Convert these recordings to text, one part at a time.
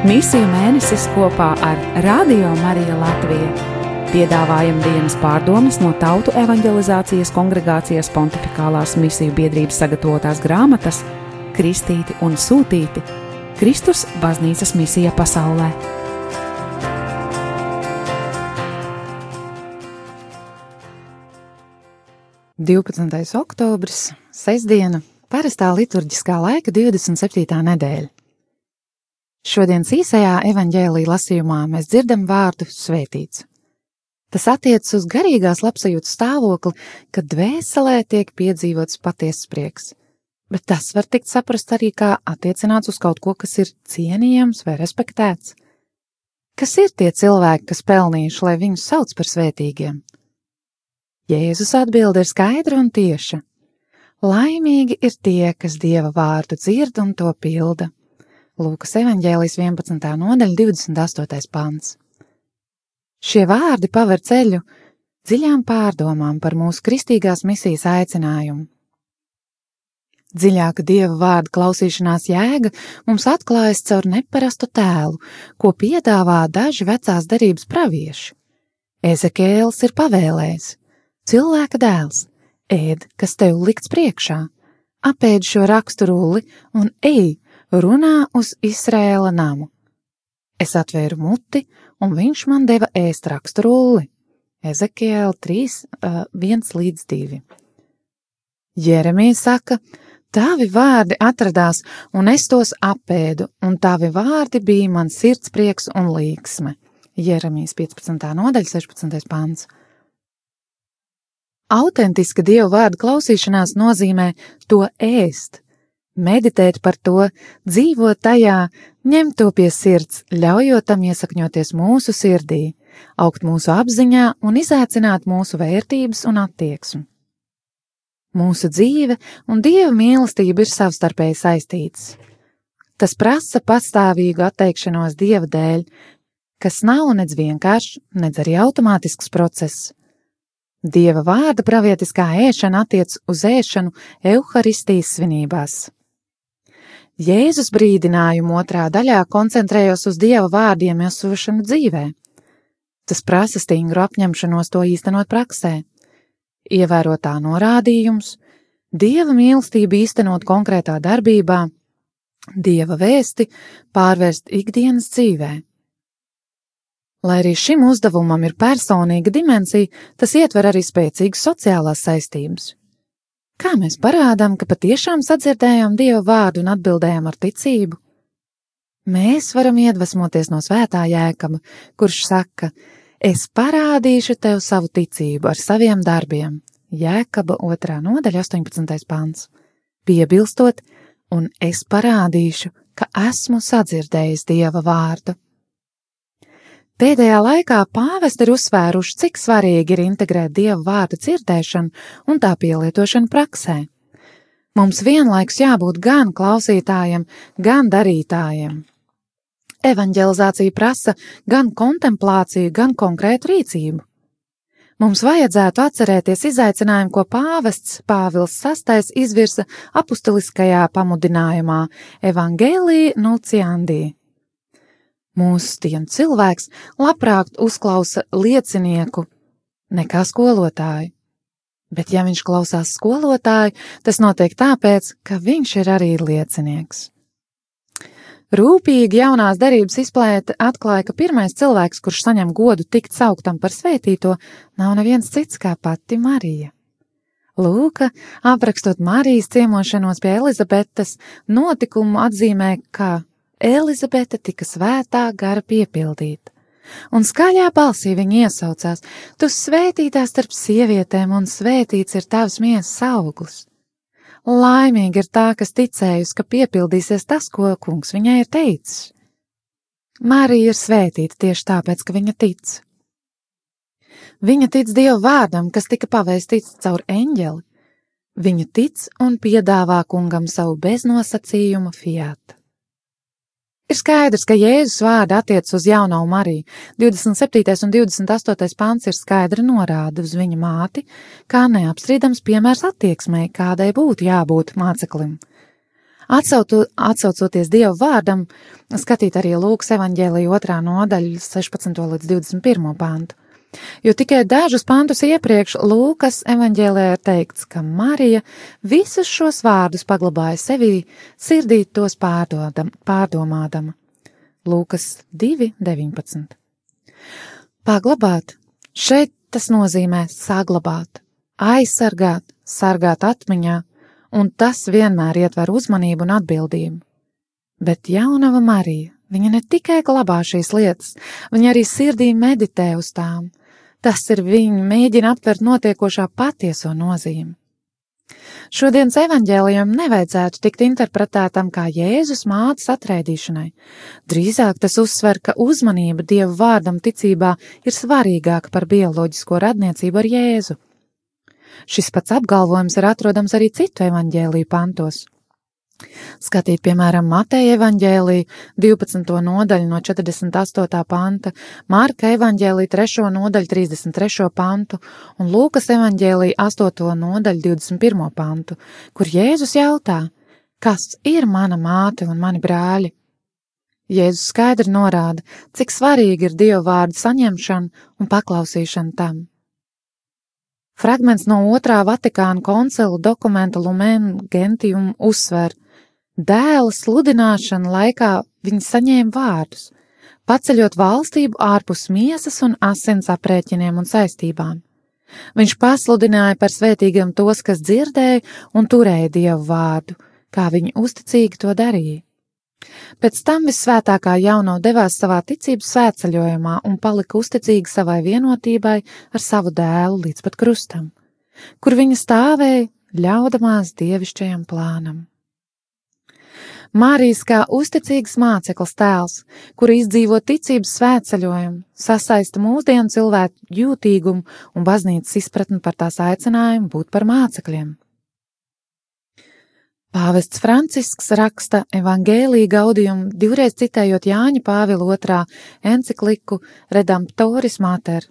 Misiju mēnesis kopā ar Radio Mariju Latviju. Piedāvājam dienas pārdomas no Tautu evanģelizācijas kongregācijas pontificālās misiju biedrības sagatavotās grāmatas Kristīti un Sūtīti - Kristus baznīcas misija pasaulē. Divpadsmitais oktobris, sestdiena, parastā liturģiskā laika 27. nedēļa. Šodienas īsajā evaņģēlī lasījumā mēs dzirdam vārdu svētīts. Tas attiecas uz garīgās labsajūtas stāvokli, kad dvēselē tiek piedzīvots patiesas prieks, bet tas var tikt saprast arī kā attiecināts uz kaut ko, kas ir cienījams vai respektēts. Kas ir tie cilvēki, kas pelnījuši, lai viņus sauc par svētīgiem? Jēzus atbild ir skaidra un tieša. Laimīgi ir tie, kas dieva vārdu dzird un to pilda. Lūkas evanģēlijas 11. nodaļa, 28. pants. Šie vārdi paver ceļu dziļām pārdomām par mūsu kristīgās misijas aicinājumu. Dziļāka dieva vārda klausīšanās jēga mums atklājas caur neparastu tēlu, ko piedāvā daži vecās derības pravieši. Ezekēls ir pavēlējis: Cilvēka dēls, ēd, kas tev likts priekšā, apēd šo raksturulli un ej, runā uz Izrēla namu. Es atvēru muti, un viņš man deva ēst raksturulli. Ezekiela 3, 1 līdz 2. Jeremija saka, Tavi vārdi atradās, un es tos apēdu, un tavi vārdi bija man sirds prieks un līksme. Jeremijas 15. nodaļa, 16. pāns. Autentiska dievu vārdu klausīšanās nozīmē to ēst, meditēt par to, dzīvot tajā, ņemt to pie sirds, ļaujot tam iesakņoties mūsu sirdī, augt mūsu apziņā un izaicināt mūsu vērtības un attieksmi. Mūsu dzīve un dieva mīlestība ir savstarpēji saistītas. Tas prasa pastāvīgu atteikšanos dieva dēļ, kas nav nedz vienkāršs, nedz arī automātisks process. Dieva vārda pravietiskā ēšana attiec uz ēšanu evaharistijas svinībās. Jēzus brīdinājumu otrā daļā koncentrējos uz Dieva vārdiem esošanu dzīvē. Tas prasa stingru apņemšanos to īstenot praksē, ievērotā norādījums, Dieva mīlestību īstenot konkrētā darbībā, Dieva vēsti pārvērst ikdienas dzīvē. Lai arī šim uzdevumam ir personīga dimensija, tas ietver arī spēcīgas sociālās saistības. Kā mēs parādām, ka patiešām sadzirdējām Dieva vārdu un atbildējām ar ticību? Mēs varam iedvesmoties no svētā jēkaba, kurš saka: Es parādīšu tev savu ticību ar saviem darbiem. Jēkaba otrā nodaļa, 18. pāns. Piebilstot, un es parādīšu, ka esmu sadzirdējis Dieva vārdu. Pēdējā laikā pāvesti ir uzsvēruši, cik svarīgi ir integrēt dievu vārdu dzirdēšanu un tā pielietošanu praksē. Mums vienlaikus jābūt gan klausītājiem, gan darītājiem. Evangelizācija prasa gan kontemplāciju, gan konkrētu rīcību. Mums vajadzētu atcerēties izaicinājumu, ko pāvests Pāvils VI izvirsa apustuliskajā pamudinājumā Evangelija Nuciandī Mūsu tiem cilvēks labprāt uzklausa liecinieku nekā skolotāju. Bet, ja viņš klausās skolotāju, tas notiek tāpēc, ka viņš ir arī liecinieks. Rūpīgi jaunās derības izplēte atklāja, ka pirmais cilvēks, kurš saņem godu tikt sauktam par svētīto, nav neviens cits kā pati Marija. Lūka, aprakstot Marijas ciemošanos pie Elizabetes, notikumu atzīmē kā Elizabete tika svētā gara piepildīta, un skaļā balsī viņa iesaucās: Tu svētītā starp sievietēm, un svētīts ir tavs miesas auglis. Laimīgi ir tā, kas ticējusi, ka piepildīsies tas, ko kungs viņai ir teicis. Marija ir svētīta tieši tāpēc, ka viņa tic. Viņa tic Dieva vārdam, kas tika pavēstīts caur eņģeli. Viņa tic un piedāvā kungam savu beznosacījumu fiatu. Ir skaidrs, ka Jēzus vārda attiec uz jauno Mariju. 27. un 28. pāns ir skaidra norāde uz viņa māti, kā neapstrīdams piemērs attieksmei, kādai būtu jābūt māceklim. Atsautu, atsaucoties Dieva vārdam, skatīt arī Lūkas evaņģēlija otrā nodaļa 16. līdz 21. pantu. Jo tikai dažus pantus iepriekš Lūkas evaņģēlē ir teikts, ka Marija visus šos vārdus paglabāja sevī, sirdī tos pārdodam, pārdomādama. Lūkas 2.19. Paglabāt. Šeit tas nozīmē saglabāt, aizsargāt, sargāt atmiņā, un tas vienmēr ietver uzmanību un atbildību. Bet jaunava Marija, viņa ne tikai glabā šīs lietas, viņa arī sirdī meditē uz tām. Tas ir viņa mēģina aptvert notiekošā patieso nozīmi. Šodienas evaņģēlijam nevajadzētu tikt interpretētam kā Jēzus mātes atraidīšanai. Drīzāk tas uzsver, ka uzmanība Dieva vārdam ticībā ir svarīgāka par bioloģisko radniecību ar Jēzu. Šis pats apgalvojums ir atrodams arī citu evaņģēlīju pantos. Skatīt, piemēram, Mateja evaņģēlī 12. nodaļu no 48. panta, Mārka evaņģēlī 3. nodaļu 33. pantu un Lūkas evaņģēlī 8. nodaļu 21. pantu, kur Jēzus jautā, kas ir mana māte un mani brāļi? Jēzus skaidri norāda, cik svarīgi ir Dieva vārdu saņemšana un paklausīšana tam. Fragments no otrā Vatikāna koncila dokumenta Lumen Gentium uzsver, Dēla sludināšana laikā viņi saņēma vārdus, paceļot valstību ārpus miesas un asins aprēķiniem un saistībām. Viņš pasludināja par svētīgiem tos, kas dzirdēja un turēja dievu vārdu, kā viņi uzticīgi to darīja. Pēc tam vissvētākā jauno devās savā ticības svētceļojumā un palika uzticīga savai vienotībai ar savu dēlu līdz pat krustam, kur viņa stāvēja ļaudamās dievišķajam plānam. Mārijas kā uzticīgs māceklis tēls, kura izdzīvo ticības svētceļojumu, sasaista mūsdienu cilvēku jūtīgumu un baznīcas izpratni par tās aicinājumu būt par mācekļiem. Pāvests Francisks raksta evangēlī gaudījumu, divreiz citējot Jāņa Pāvila otrā encikliku Redemptoris Mater.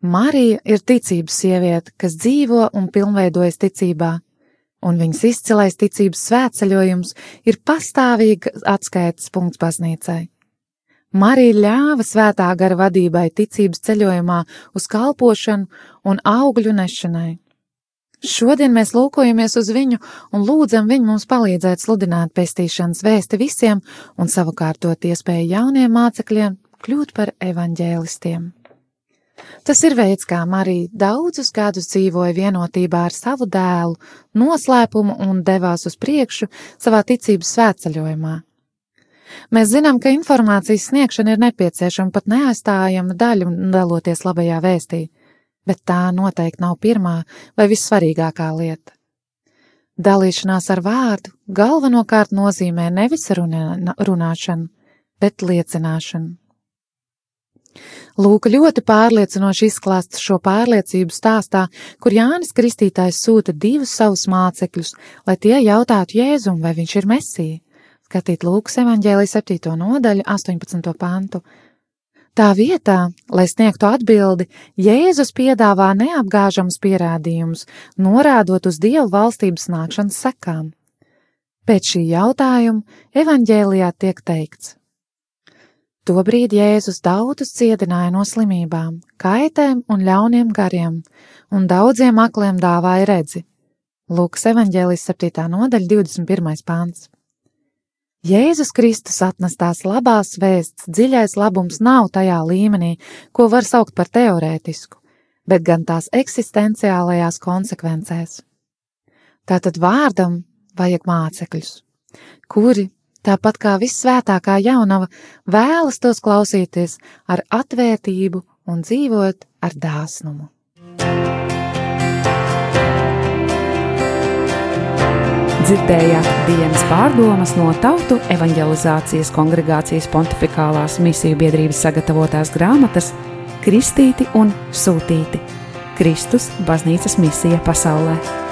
Marija ir ticības sieviete, kas dzīvo un pilnveidojas ticībā, un viņas izcilais ticības svētceļojums ir pastāvīgi atskaites punkts baznīcai. Marija ļāva svētā gara vadībai ticības ceļojumā uz kalpošanu un augļu nešanai. Šodien mēs lūkojamies uz viņu un lūdzam viņu mums palīdzēt sludināt pestīšanas vēsti visiem un savukārt dot iespēju jauniem mācekļiem kļūt par evaņģēlistiem. Tas ir veids, kā Marija daudzus gadus dzīvoja vienotībā ar savu dēlu, noslēpumu un devās uz priekšu savā ticības svētceļojumā. Mēs zinām, ka informācijas sniegšana ir nepieciešama pat neaizstājama daļa daloties labajā vēstī, bet tā noteikti nav pirmā vai vissvarīgākā lieta. Dalīšanās ar vārdu galvenokārt nozīmē nevis runā, runāšanu, bet liecināšanu. Lūk, ļoti pārliecinoši izklāsts šo pārliecību stāstā, kur Jānis Kristītājs sūta divus savus mācekļus, lai tie jautātu Jēzum, vai viņš ir mesija. Skatīt Lūkas evaņģēlī 7. nodaļu, 18. pantu. Tā vietā, lai sniegtu atbildi, Jēzus piedāvā neapgāžamus pierādījumus, norādot uz Dievu valstības nākšanas sekām. Pēc šī jautājuma evaņģēlijā tiek teikts: Tobrīd Jēzus daudzus cietināja no slimībām, kaitēm un ļauniem gariem, un daudziem akliem dāvāja redzi. Lūkas evanģēlijas 7. nodaļa 21. pāns. Jēzus Kristus atnestās labās vēsts, dziļais labums nav tajā līmenī, ko var saukt par teorētisku, bet gan tās eksistenciālajās konsekvencēs. Tātad vārdam vajag mācekļus, kuri tāpat kā vissvētākā jaunava, vēlas tos klausīties ar atvērtību un dzīvot ar dāsnumu. Dzirdējāt dienas pārdomas no Tautu evanģelizācijas kongregācijas pontificālās misiju biedrības sagatavotās grāmatas Kristīti un Sūtīti - Kristus baznīcas misija pasaulē.